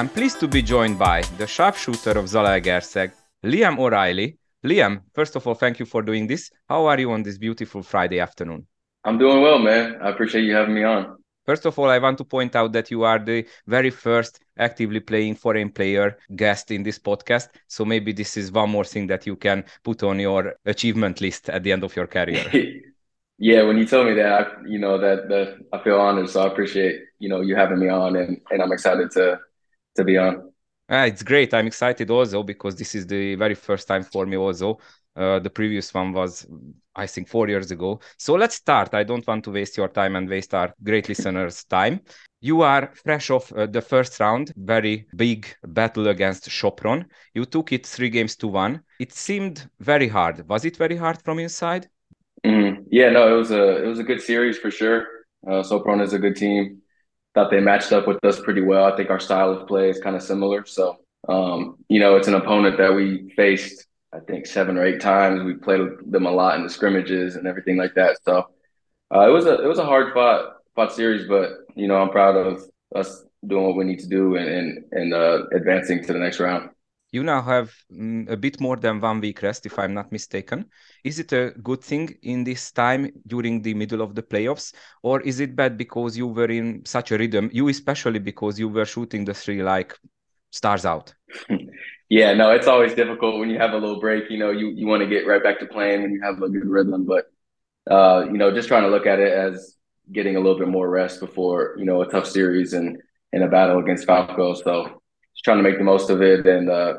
I'm pleased to be joined by the sharpshooter of Zalaegerszeg, Liam O'Reilly. Liam, first of all, thank you for doing this. How are you on this beautiful Friday afternoon? I'm doing well, man. I appreciate you having me on. First of all, I want to point out that you are the very first actively playing foreign player guest in this podcast. So maybe this is one more thing that you can put on your achievement list at the end of your career. yeah, when you told me that, I, you know that that I feel honored. So I appreciate you know you having me on, and and I'm excited to to be on. Ah, it's great. I'm excited also because this is the very first time for me also. Uh, the previous one was, I think, four years ago. So let's start. I don't want to waste your time and waste our great listeners' time. You are fresh off uh, the first round, very big battle against Sopron. You took it three games to one. It seemed very hard. Was it very hard from inside? Mm, yeah, no, it was a it was a good series for sure. Uh, Sopron is a good team. Thought they matched up with us pretty well. I think our style of play is kind of similar. So, um, you know, it's an opponent that we faced I think seven or eight times. We played them a lot in the scrimmages and everything like that. So uh, it was a it was a hard fought fought series, but you know I'm proud of us doing what we need to do and and, and uh, advancing to the next round. You now have mm, a bit more than one week rest, if I'm not mistaken. Is it a good thing in this time during the middle of the playoffs, or is it bad because you were in such a rhythm? You especially because you were shooting the three like stars out. Yeah, no, it's always difficult when you have a little break. You know, you, you want to get right back to playing when you have a good rhythm. But, uh, you know, just trying to look at it as getting a little bit more rest before, you know, a tough series and, and a battle against Falco. So just trying to make the most of it and, uh,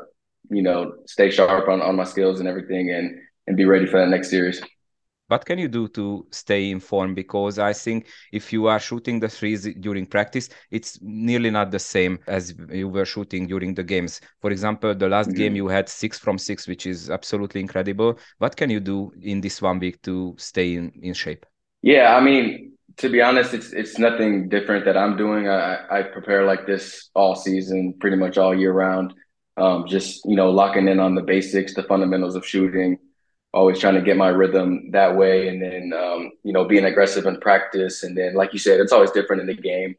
you know, stay sharp on, on my skills and everything and, and be ready for that next series. What can you do to stay informed? Because i think if you are shooting the threes during practice it's nearly not the same as you were shooting during the games. For example the last mm-hmm. game you had six from six which is absolutely incredible. What can you do in this one week to stay in, in shape? Yeah i mean to be honest, it's it's nothing different that I'm doing. I, I prepare like this all season, pretty much all year round. Um, just you know, locking in on the basics, the fundamentals of shooting, always trying to get my rhythm that way. And then um, you know being aggressive in practice. And then like you said it's always different in the game.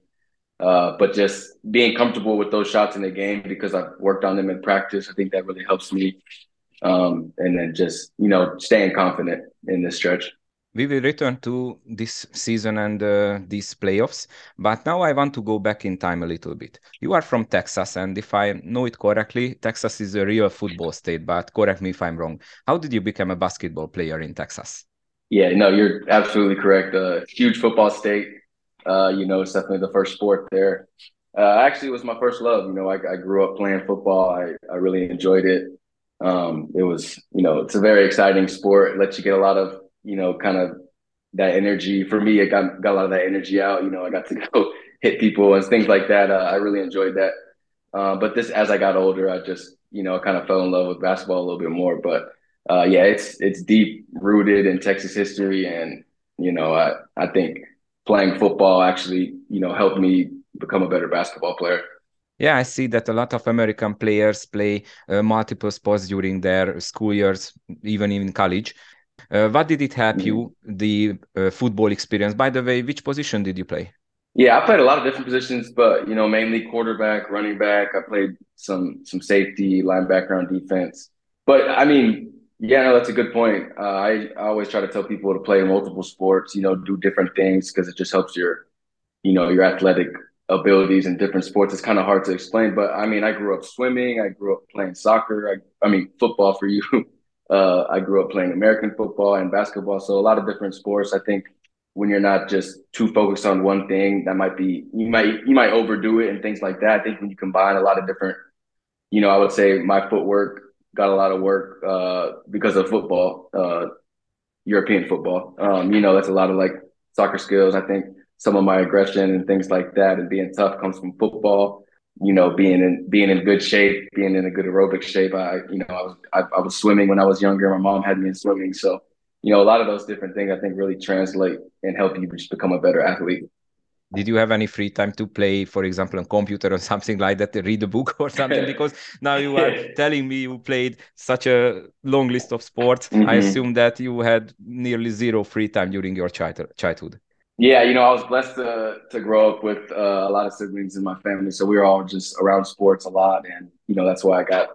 Uh, but just being comfortable with those shots in the game because I've worked on them in practice I think that really helps me. Um, and then just you know staying confident in this stretch we will return to this season and uh, these playoffs. But now I want to go back in time a little bit. You are from Texas, and if I know it correctly, Texas is a real football state. But correct me if I'm wrong. How did you become a basketball player in Texas? Yeah, no, you're absolutely correct. Uh, huge football state. Uh, you know, it's definitely the first sport there. Uh, actually, it was my first love. You know, I, I grew up playing football. I, I really enjoyed it. Um, it was, you know, it's a very exciting sport. It lets you get a lot of you know, kind of that energy. For me, I got got a lot of that energy out. You know, I got to go hit people and things like that. Uh, I really enjoyed that. Uh, but this, as I got older, I just you know kind of fell in love with basketball a little bit more. But uh, yeah, it's it's deep rooted in Texas history, and you know, I I think playing football actually you know helped me become a better basketball player. Yeah, I see that a lot of American players play uh, multiple sports during their school years, even in college. Uh, what did it help you, mm. the uh, football experience? By the way, which position did you play? Yeah, I played a lot of different positions, but you know, mainly quarterback, running back. I played some some safety, linebacker on defense. But I mean, yeah, no, that's a good point. Uh, I, I always try to tell people to play multiple sports. You know, do different things because it just helps your, you know, your athletic abilities in different sports. It's kind of hard to explain, but I mean, I grew up swimming. I grew up playing soccer. I, I mean, football for you. Uh, I grew up playing American football and basketball, so a lot of different sports. I think when you're not just too focused on one thing, that might be you might you might overdo it and things like that. I think when you combine a lot of different, you know, I would say my footwork got a lot of work uh, because of football, uh, European football. Um, you know, that's a lot of like soccer skills. I think some of my aggression and things like that and being tough comes from football you know, being in being in good shape, being in a good aerobic shape. I, you know, I was I, I, was swimming when I was younger. My mom had me in swimming, so you know, a lot of those different things I think really translate and help you just become a better athlete. Did you have any free time to play, for example, on computer or something like that, read a book or something? Because now you are telling me you played such a long list of sports. Mm-hmm. I assume that you had nearly zero free time during your childhood. Yeah, you know, I was blessed to to grow up with uh, a lot of siblings in my family, so we were all just around sports a lot, and you know that's why I got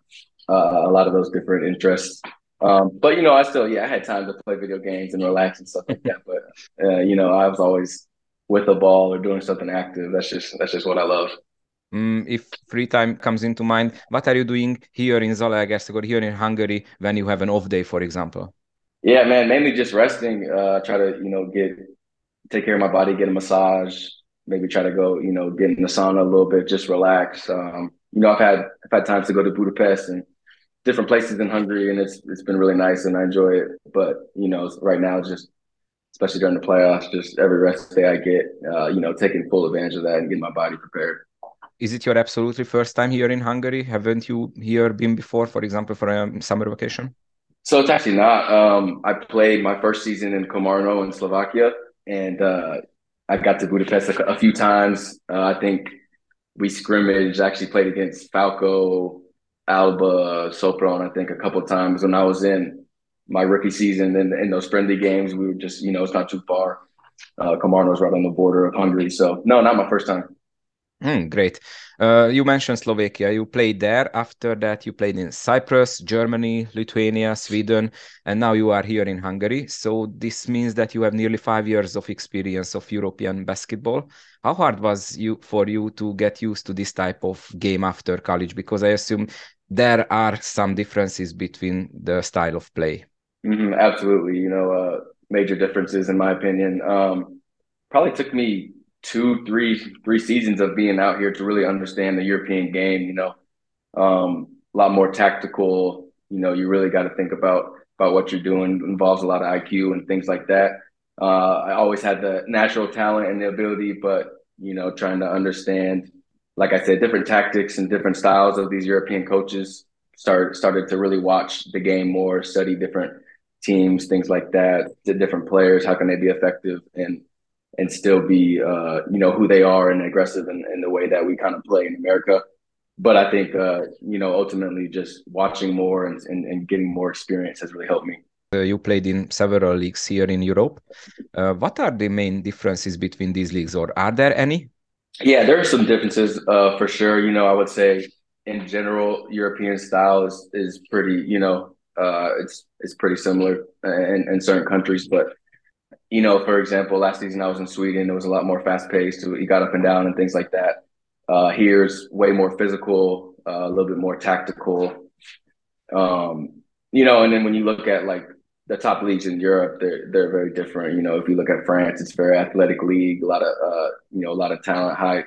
uh, a lot of those different interests. Um, but you know, I still yeah, I had time to play video games and relax and stuff like that. But uh, you know, I was always with a ball or doing something active. That's just that's just what I love. Mm, if free time comes into mind, what are you doing here in Zalaegerszeg or here in Hungary when you have an off day, for example? Yeah, man, mainly just resting. Uh, try to you know get take care of my body, get a massage, maybe try to go, you know, get in the sauna a little bit, just relax. Um, you know, I've had I've had times to go to Budapest and different places in Hungary, and it's it's been really nice and I enjoy it. But you know, right now, just especially during the playoffs, just every rest day I get, uh, you know, taking full advantage of that and getting my body prepared. Is it your absolutely first time here in Hungary? Haven't you here been before, for example, for a summer vacation? So it's actually not. Um, I played my first season in Komarno in Slovakia, and uh, I got to Budapest a, a few times. Uh, I think we scrimmaged, actually played against Falco, Alba, Sopron, I think a couple times when I was in my rookie season. And in those friendly games, we were just, you know, it's not too far. Uh, Komarno's right on the border of Hungary. So, no, not my first time. Mm, great. Uh, you mentioned Slovakia. You played there. After that, you played in Cyprus, Germany, Lithuania, Sweden, and now you are here in Hungary. So this means that you have nearly five years of experience of European basketball. How hard was you for you to get used to this type of game after college? Because I assume there are some differences between the style of play. Mm-hmm, absolutely. You know, uh, major differences in my opinion. Um, probably took me two, three, three seasons of being out here to really understand the European game. You know, um, a lot more tactical. You know, you really got to think about about what you're doing. It involves a lot of IQ and things like that. Uh, I always had the natural talent and the ability, but you know, trying to understand, like I said, different tactics and different styles of these European coaches. Started started to really watch the game more, study different teams, things like that, the different players, how can they be effective, and and still be uh, you know who they are and aggressive in, in the way that we kind of play in America. But I think uh, you know ultimately just watching more and, and, and getting more experience has really helped me. Uh, you played in several leagues here in Europe. Uh, what are the main differences between these leagues, or are there any? Yeah, there are some differences uh, for sure. You know, I would say in general, European style is is pretty. You know, uh, it's it's pretty similar in, in certain countries, but you know, for example, last season I was in Sweden. It was a lot more fast paced. He got up and down and things like that. Uh, here's way more physical, uh, a little bit more tactical. Um, you know, and then when you look at like the top leagues in Europe, they're they're very different. You know, if you look at France, it's very athletic league, a lot of uh, you know, a lot of talent, high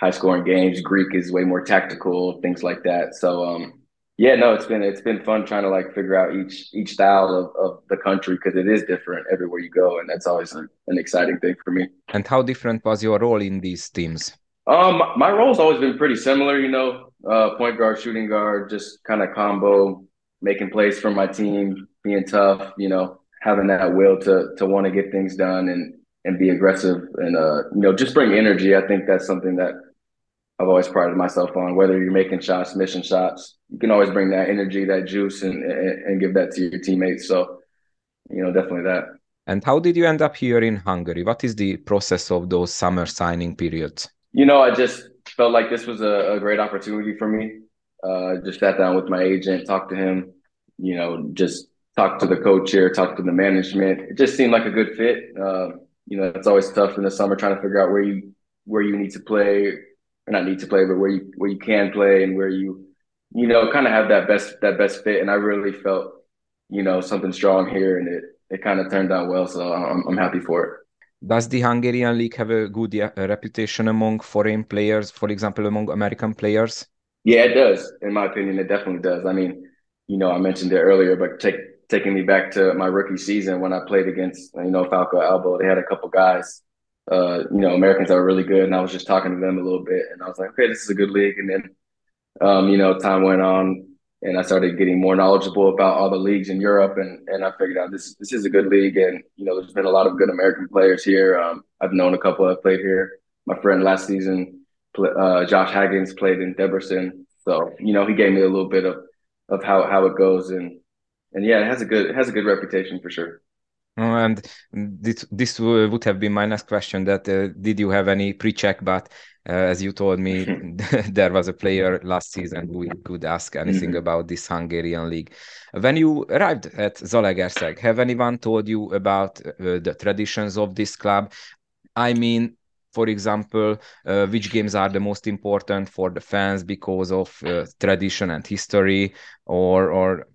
high scoring games. Greek is way more tactical, things like that. So um, yeah, no, it's been it's been fun trying to like figure out each each style of, of the country because it is different everywhere you go, and that's always an, an exciting thing for me. And how different was your role in these teams? Um, my role's always been pretty similar, you know, uh, point guard, shooting guard, just kind of combo, making plays for my team, being tough, you know, having that will to to want to get things done and and be aggressive and uh, you know, just bring energy. I think that's something that I've always prided myself on. Whether you're making shots, missing shots, you can always bring that energy, that juice, and, and, give that to your teammates. So, you know, definitely that. And how did you end up here in Hungary? What is the process of those summer signing periods? You know, I just felt like this was a, a great opportunity for me. Uh, just sat down with my agent, talked to him, you know, just talked to the coach here, talked to the management. It just seemed like a good fit. Uh, you know, it's always tough in the summer trying to figure out where you where you need to play, or not need to play, but where you where you can play and where you you know kind of have that best that best fit. And I really felt you know something strong here, and it it kind of turned out well. So I'm I'm happy for it. Does the Hungarian league have a good reputation among foreign players, for example, among American players? Yeah, it does. In my opinion, it definitely does. I mean, you know, I mentioned it earlier, but take, taking me back to my rookie season when I played against, you know, Falco Alba, they had a couple guys uh, you know, Americans are really good. And I was just talking to them a little bit and I was like, okay, this is a good league. And then, um, you know, time went on and I started getting more knowledgeable about all the leagues in Europe. And, and I figured out this, this is a good league. And, you know, there's been a lot of good American players here. Um, I've known a couple that played here. My friend last season, uh, Josh Haggins played in Debrecen. So, you know, he gave me a little bit of, of how, how it goes. And, and yeah, it has a good, it has a good reputation for sure. And this this would have been my next question. That uh, did you have any pre-check? But uh, as you told me, there was a player last season who could ask anything mm -hmm. about this Hungarian league. When you arrived at Zalaegerszeg, have anyone told you about uh, the traditions of this club? I mean, for example, uh, which games are the most important for the fans because of uh, tradition and history, or or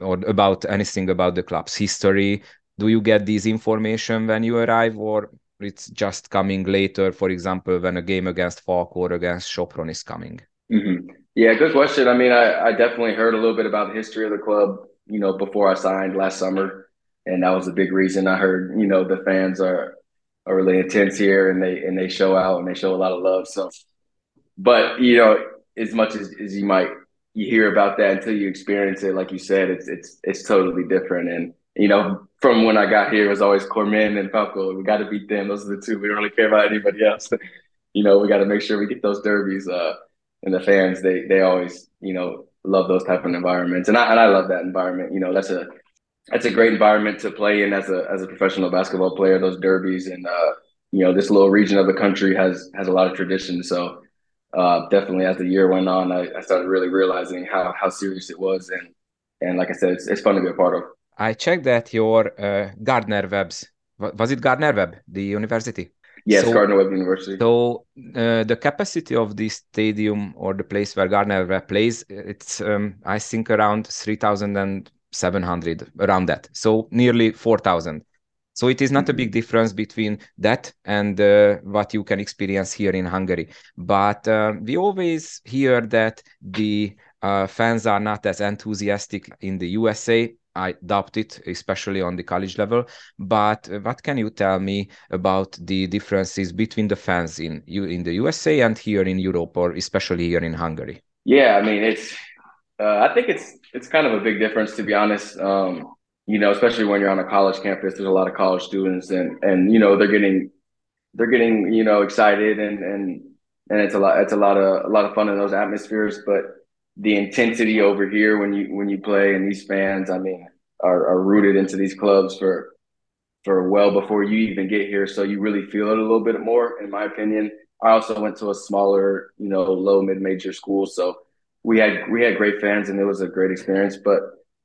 or about anything about the club's history? Do you get this information when you arrive, or it's just coming later? For example, when a game against Falco against Sopron is coming. Mm-hmm. Yeah, good question. I mean, I, I definitely heard a little bit about the history of the club, you know, before I signed last summer, and that was a big reason. I heard, you know, the fans are are really intense here and they and they show out and they show a lot of love. So but you know, as much as, as you might you hear about that until you experience it, like you said, it's it's it's totally different. And you know, from when I got here, it was always Körmend and Falco. We got to beat them. Those are the two. We don't really care about anybody else. you know, we got to make sure we get those derbies. Uh, and the fans, they they always, you know, love those type of environments, and I and I love that environment. You know, that's a that's a great environment to play in as a as a professional basketball player. Those derbies and uh, you know this little region of the country has has a lot of tradition. So uh, definitely, as the year went on, I, I, started really realizing how how serious it was, and and like I said, it's, it's fun to be a part of. I checked that your uh, Gardner Webb's was it Gardner Webb, the university? Yes, so, Gardner Webb University. So uh, the capacity of this stadium or the place where Gardner Webb plays, it's um, I think around three thousand and seven hundred, around that so nearly 4000 so it is not a big mm-hmm. difference between that and uh, what you can experience here in hungary but uh, we always hear that the uh, fans are not as enthusiastic in the usa I doubt it, especially on the college level. But what can you tell me about the differences between the fans in you in the USA and here in Europe, or especially here in Hungary? Yeah, I mean it's uh, I think it's it's kind of a big difference to be honest. Um, you know, especially when you're on a college campus, there's a lot of college students, and and you know they're getting they're getting you know excited and and and it's a lot it's a lot of a lot of fun in those atmospheres. But the intensity over here when you when you play and these fans, I mean, are, are rooted into these clubs for for well before you even get here. So you really feel it a little bit more, in my opinion. I also went to a smaller, you know, low mid major school, so we had we had great fans and it was a great experience. But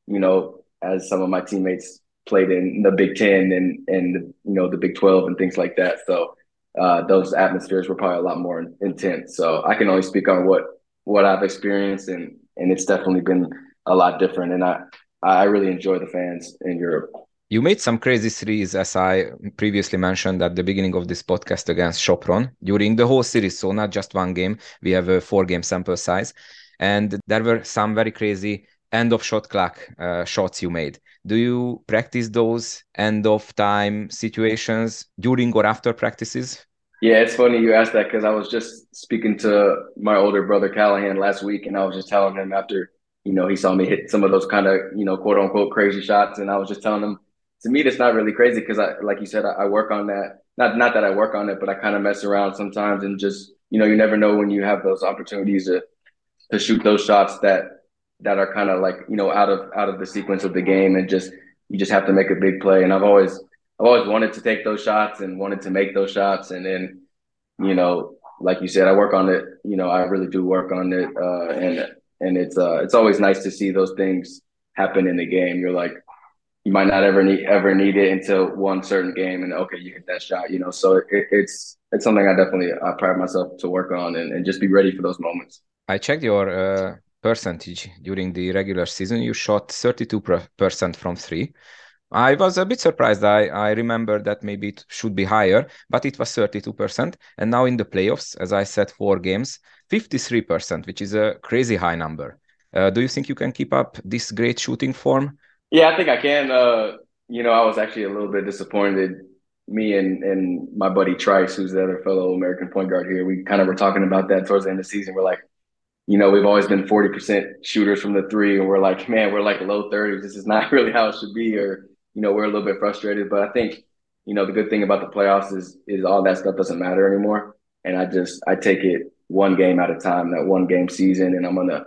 you know, as some of my teammates played in the Big Ten and and you know the Big Twelve and things like that, so uh, those atmospheres were probably a lot more intense. So I can only speak on what what I've experienced, and and it's definitely been a lot different. And I I really enjoy the fans in Europe. You made some crazy series, as I previously mentioned at the beginning of this podcast against Sopron during the whole series. So not just one game. We have a four game sample size and there were some very crazy end of shot clock uh, shots you made. Do you practice those end of time situations during or after practices? Yeah, it's funny you asked that because I was just speaking to my older brother Callahan last week, and I was just telling him after you know he saw me hit some of those kind of you know quote unquote crazy shots, and I was just telling him to me that's not really crazy because I like you said I, I work on that. Not not that I work on it, but I kind of mess around sometimes and just you know you never know when you have those opportunities to to shoot those shots that that are kind of like you know out of out of the sequence of the game and just you just have to make a big play and I've always I've always wanted to take those shots and wanted to make those shots and then you know like you said I work on it you know I really do work on it uh, and and it's uh it's always nice to see those things happen in the game you're like you might not ever need ever need it until one certain game and okay you hit that shot you know so it, it's it's something I definitely I pride myself to work on and, and just be ready for those moments. I checked your uh, percentage during the regular season. You shot 32% from three. I was a bit surprised. I, I remember that maybe it should be higher, but it was 32%. And now in the playoffs, as I said, four games, 53%, which is a crazy high number. Uh, do you think you can keep up this great shooting form? Yeah, I think I can. Uh, you know, I was actually a little bit disappointed. Me and, and my buddy Trice, who's the other fellow American point guard here, we kind of were talking about that towards the end of the season. We're like, you know, we've always been 40% shooters from the three, and we're like, man, we're like low 30s. This is not really how it should be, or, you know, we're a little bit frustrated. But I think, you know, the good thing about the playoffs is is all that stuff doesn't matter anymore. And I just I take it one game at a time, that one game season, and I'm gonna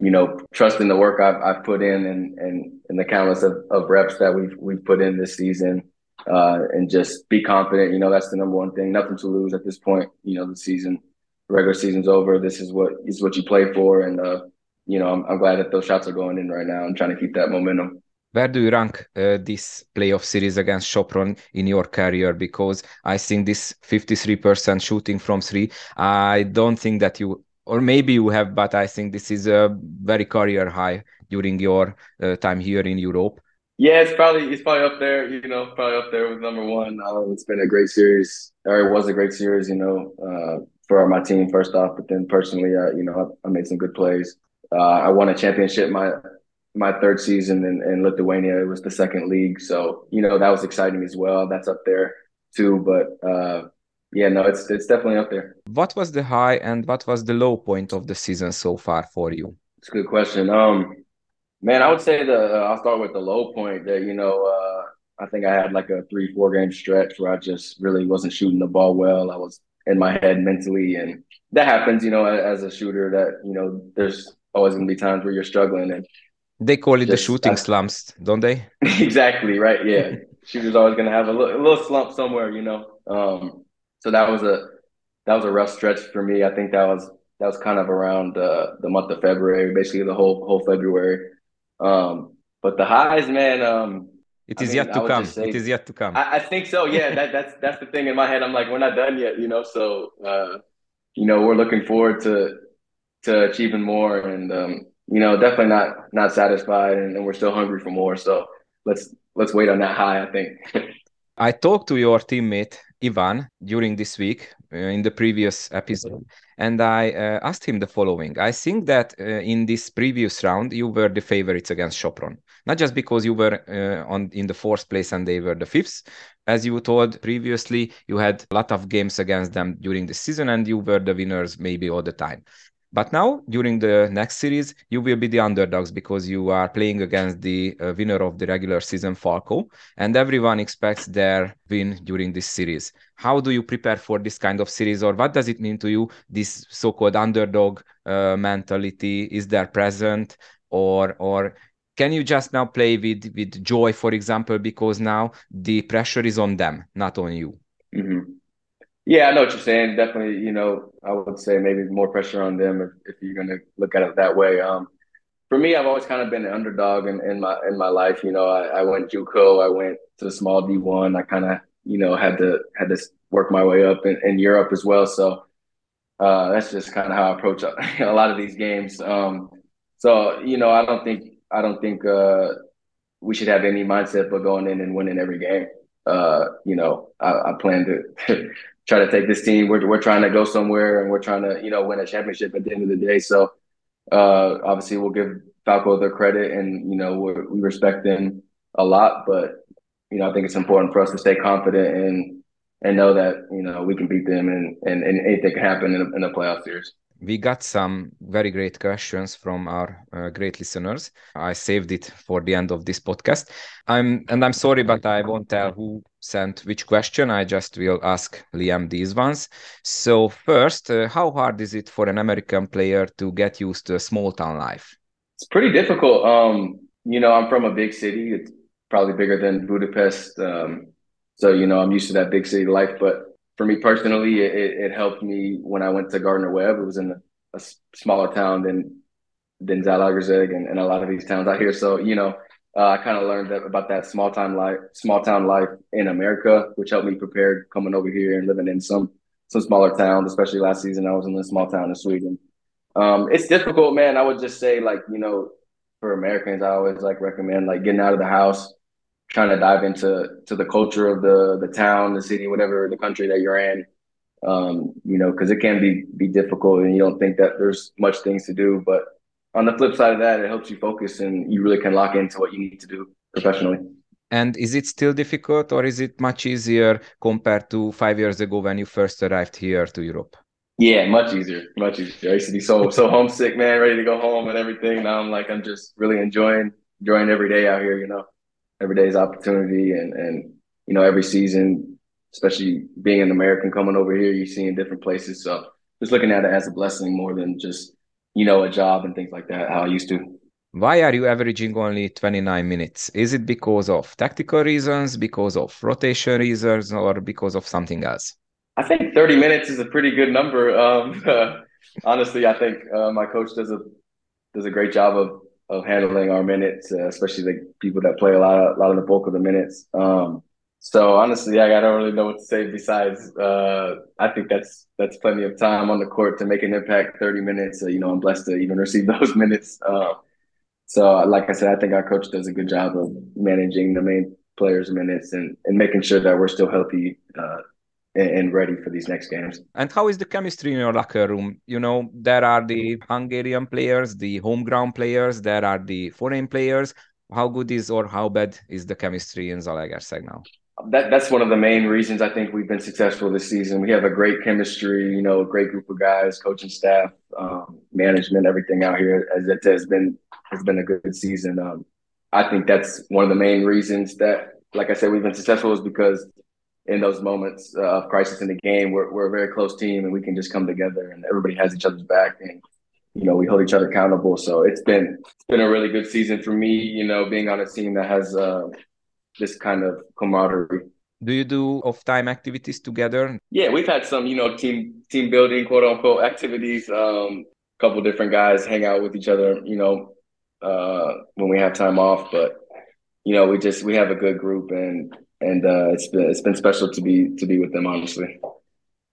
you know, trust in the work I've, I've put in and, and, and the countless of, of reps that we've, we've put in this season. Uh, and just be confident. You know, that's the number one thing. Nothing to lose at this point. You know, the season, regular season's over. This is what is what you play for, and uh, you know, I'm, I'm glad that those shots are going in right now. I'm trying to keep that momentum. Where do you rank uh, this playoff series against Sopron in your career? Because I think this 53% shooting from three, I don't think that you or maybe you have, but I think this is a very career high during your uh, time here in Europe. Yeah, it's probably it's probably up there. You know, probably up there with number one. Uh, it's been a great series, or it was a great series. You know, uh, for my team first off, but then personally, uh, you know, I, I, made some good plays. Uh, I won a championship my my third season in, in Lithuania. It was the second league, so you know that was exciting as well. That's up there too. But uh, yeah, no, it's it's definitely up there. What was the high and what was the low point of the season so far for you? It's a good question. Um, man, I would say the uh, I'll start with the low point. That you know, uh, I think I had like a three four game stretch where I just really wasn't shooting the ball well. I was in my head mentally, and that happens. You know, as a shooter, that you know, there's always going to be times where you're struggling and. They call it just, the shooting I, slumps, don't they? exactly right. Yeah, shooter's always going to have a little, a little slump somewhere, you know. Um, so that was a that was a rough stretch for me. I think that was that was kind of around uh, the month of February, basically the whole whole February. Um, but the highs, man. Um, it is I mean, yet to come. Say, it is yet to come. I, I, think so. Yeah, that, that's that's the thing in my head. I'm like, we're not done yet, you know. So, uh, you know, we're looking forward to to achieving more, and um, you know, definitely not not satisfied, and, and we're still hungry for more. So let's let's wait on that high. I think. I talked to your teammate Ivan during this week uh, in the previous episode, and I uh, asked him the following. I think that uh, in this previous round you were the favorites against Sopron, not just because you were uh, on in the fourth place and they were the fifth. As you told previously, you had a lot of games against them during the season, and you were the winners maybe all the time. But now, during the next series, you will be the underdogs because you are playing against the uh, winner of the regular season, Falco, and everyone expects their win during this series. How do you prepare for this kind of series, or what does it mean to you, this so called underdog uh, mentality? Is there present, or, or can you just now play with, with joy, for example, because now the pressure is on them, not on you? Mm-hmm. Yeah, I know what you're saying. Definitely, you know, I would say maybe more pressure on them if, if you're going to look at it that way. Um, for me, I've always kind of been an underdog in, in my in my life. You know, I, I went JUCO, I went to the small D1. I kind of, you know, had to had to work my way up in, in Europe as well. So uh, that's just kind of how I approach a lot of these games. Um, so you know, I don't think I don't think uh, we should have any mindset but going in and winning every game. Uh, you know, I, I plan to try to take this team. We're we're trying to go somewhere, and we're trying to you know win a championship at the end of the day. So uh, obviously, we'll give Falco their credit, and you know we respect them a lot. But you know, I think it's important for us to stay confident and and know that you know we can beat them, and and, and anything can happen in a, in a playoff series we got some very great questions from our uh, great listeners. I saved it for the end of this podcast. I'm and I'm sorry, but I won't tell who sent which question. I just will ask Liam these ones. So first, uh, how hard is it for an American player to get used to a small town life? It's pretty difficult. Um, you know, I'm from a big city. It's probably bigger than Budapest. Um, so you know, I'm used to that big city life, but for me personally, it, it helped me when I went to Gardner Webb. It was in a, smaller town than than Zalaegerszeg and, and a lot of these towns out here. So you know, uh, I kind of learned that, about that small town life, small town life in America, which helped me prepare coming over here and living in some some smaller towns. Especially last season, I was in a small town in Sweden. Um, it's difficult, man. I would just say, like you know, for Americans, I always like recommend like getting out of the house trying to dive into to the culture of the the town, the city, whatever the country that you're in. Um, you know, because it can be be difficult, and you don't think that there's much things to do. But on the flip side of that, it helps you focus, and you really can lock into what you need to do professionally. And is it still difficult, or is it much easier compared to five years ago when you first arrived here to Europe? Yeah, much easier, much easier. I used to be so so homesick, man, ready to go home and everything. Now I'm like, I'm just really enjoying enjoying every day out here. You know every day is opportunity and and you know every season especially being an american coming over here you're seeing different places so just looking at it as a blessing more than just you know, a job and things like that, how I used to. Why are you averaging only 29 minutes? Is it because of tactical reasons, because of rotation reasons, or because of something else? I think 30 minutes is a pretty good number. Um, honestly, I think uh, my coach does a does a great job of of handling our minutes, uh, especially the people that play a lot of a lot of the bulk of the minutes. Um, so honestly, I, don't really know what to say besides uh, I think that's that's plenty of time on the court to make an impact. Thirty minutes, uh, you know, I'm blessed to even receive those minutes. Uh, so, like I said, I think our coach does a good job of managing the main players' minutes and and making sure that we're still healthy uh, and ready for these next games. And how is the chemistry in your locker room? You know, there are the Hungarian players, the home ground players, there are the foreign players. How good is or how bad is the chemistry in Zalaegerszeg now? That that's one of the main reasons I think we've been successful this season. We have a great chemistry, you know, a great group of guys, coaching staff, um, management, everything out here. As it has been has been a good season. Um, I think that's one of the main reasons that, like I said, we've been successful is because in those moments uh, of crisis in the game, we're, we're a very close team and we can just come together and everybody has each other's back and you know we hold each other accountable. So it's been it's been a really good season for me. You know, being on a team that has uh, this kind of camaraderie. Do you do off time activities together? Yeah, we've had some you know team team building quote unquote activities. Um, a couple different guys hang out with each other. You know, uh, when we have time off, but you know we just we have a good group and and uh, it's been it's been special to be to be with them. Honestly.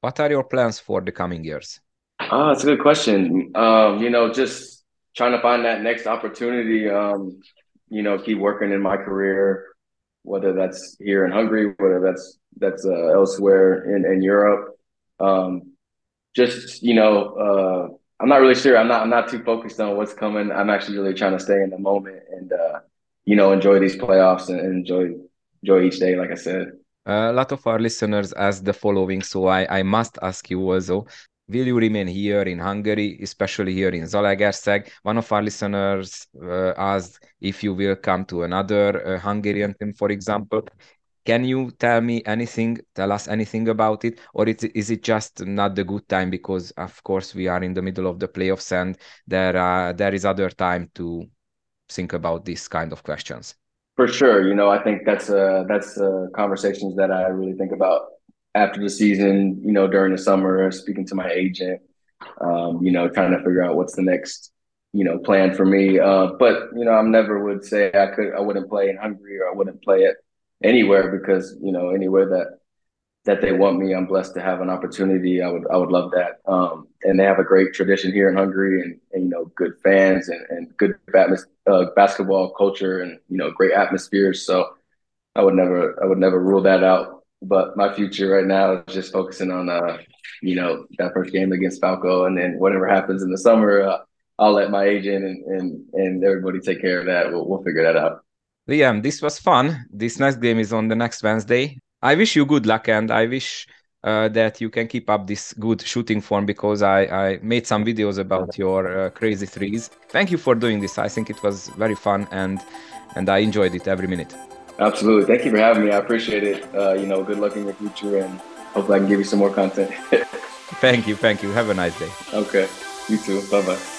What are your plans for the coming years? Ah, it's a good question. Um, you know, just trying to find that next opportunity. Um, you know, keep working in my career, whether that's here in Hungary, whether that's that's uh, elsewhere in in Europe. Um, just you know, uh, I'm not really sure. I'm not I'm not too focused on what's coming. I'm actually really trying to stay in the moment and uh, you know enjoy these playoffs and, and enjoy enjoy each day, like I said. A lot of our listeners ask the following, so I, I must ask you also. Will you remain here in Hungary, especially here in Zalaegerszeg? One of our listeners uh, asked if you will come to another uh, Hungarian team, for example. Can you tell me anything, tell us anything about it? Or is it, is it just not the good time because, of course, we are in the middle of the playoffs and there, uh, there is other time to think about these kind of questions? For sure, you know, I think that's uh that's uh, conversations that I really think about after the season. You know, during the summer, speaking to my agent, um, you know, trying to figure out what's the next, you know, plan for me. Uh, but you know, I never would say I could, I wouldn't play in Hungary or I wouldn't play it anywhere because you know, anywhere that that they want me. I'm blessed to have an opportunity. I would I would love that. Um, and they have a great tradition here in Hungary, and, and you know, good fans and, and good uh, basketball culture, and you know, great atmospheres. So I would never I would never rule that out. But my future right now is just focusing on uh, you know, that first game against Falco, and then whatever happens in the summer, uh, I'll let my agent and and and everybody take care of that. We'll, we'll figure that out. Liam, this was fun. This next game is on the next Wednesday. I wish you good luck and I wish uh, that you can keep up this good shooting form because I, I made some videos about your uh, crazy threes. Thank you for doing this. I think it was very fun and and I enjoyed it every minute. Absolutely. Thank you for having me. I appreciate it. Uh, you know, good luck in your future and hopefully I can give you some more content. thank you. Thank you. Have a nice day. Okay. You too. Bye bye.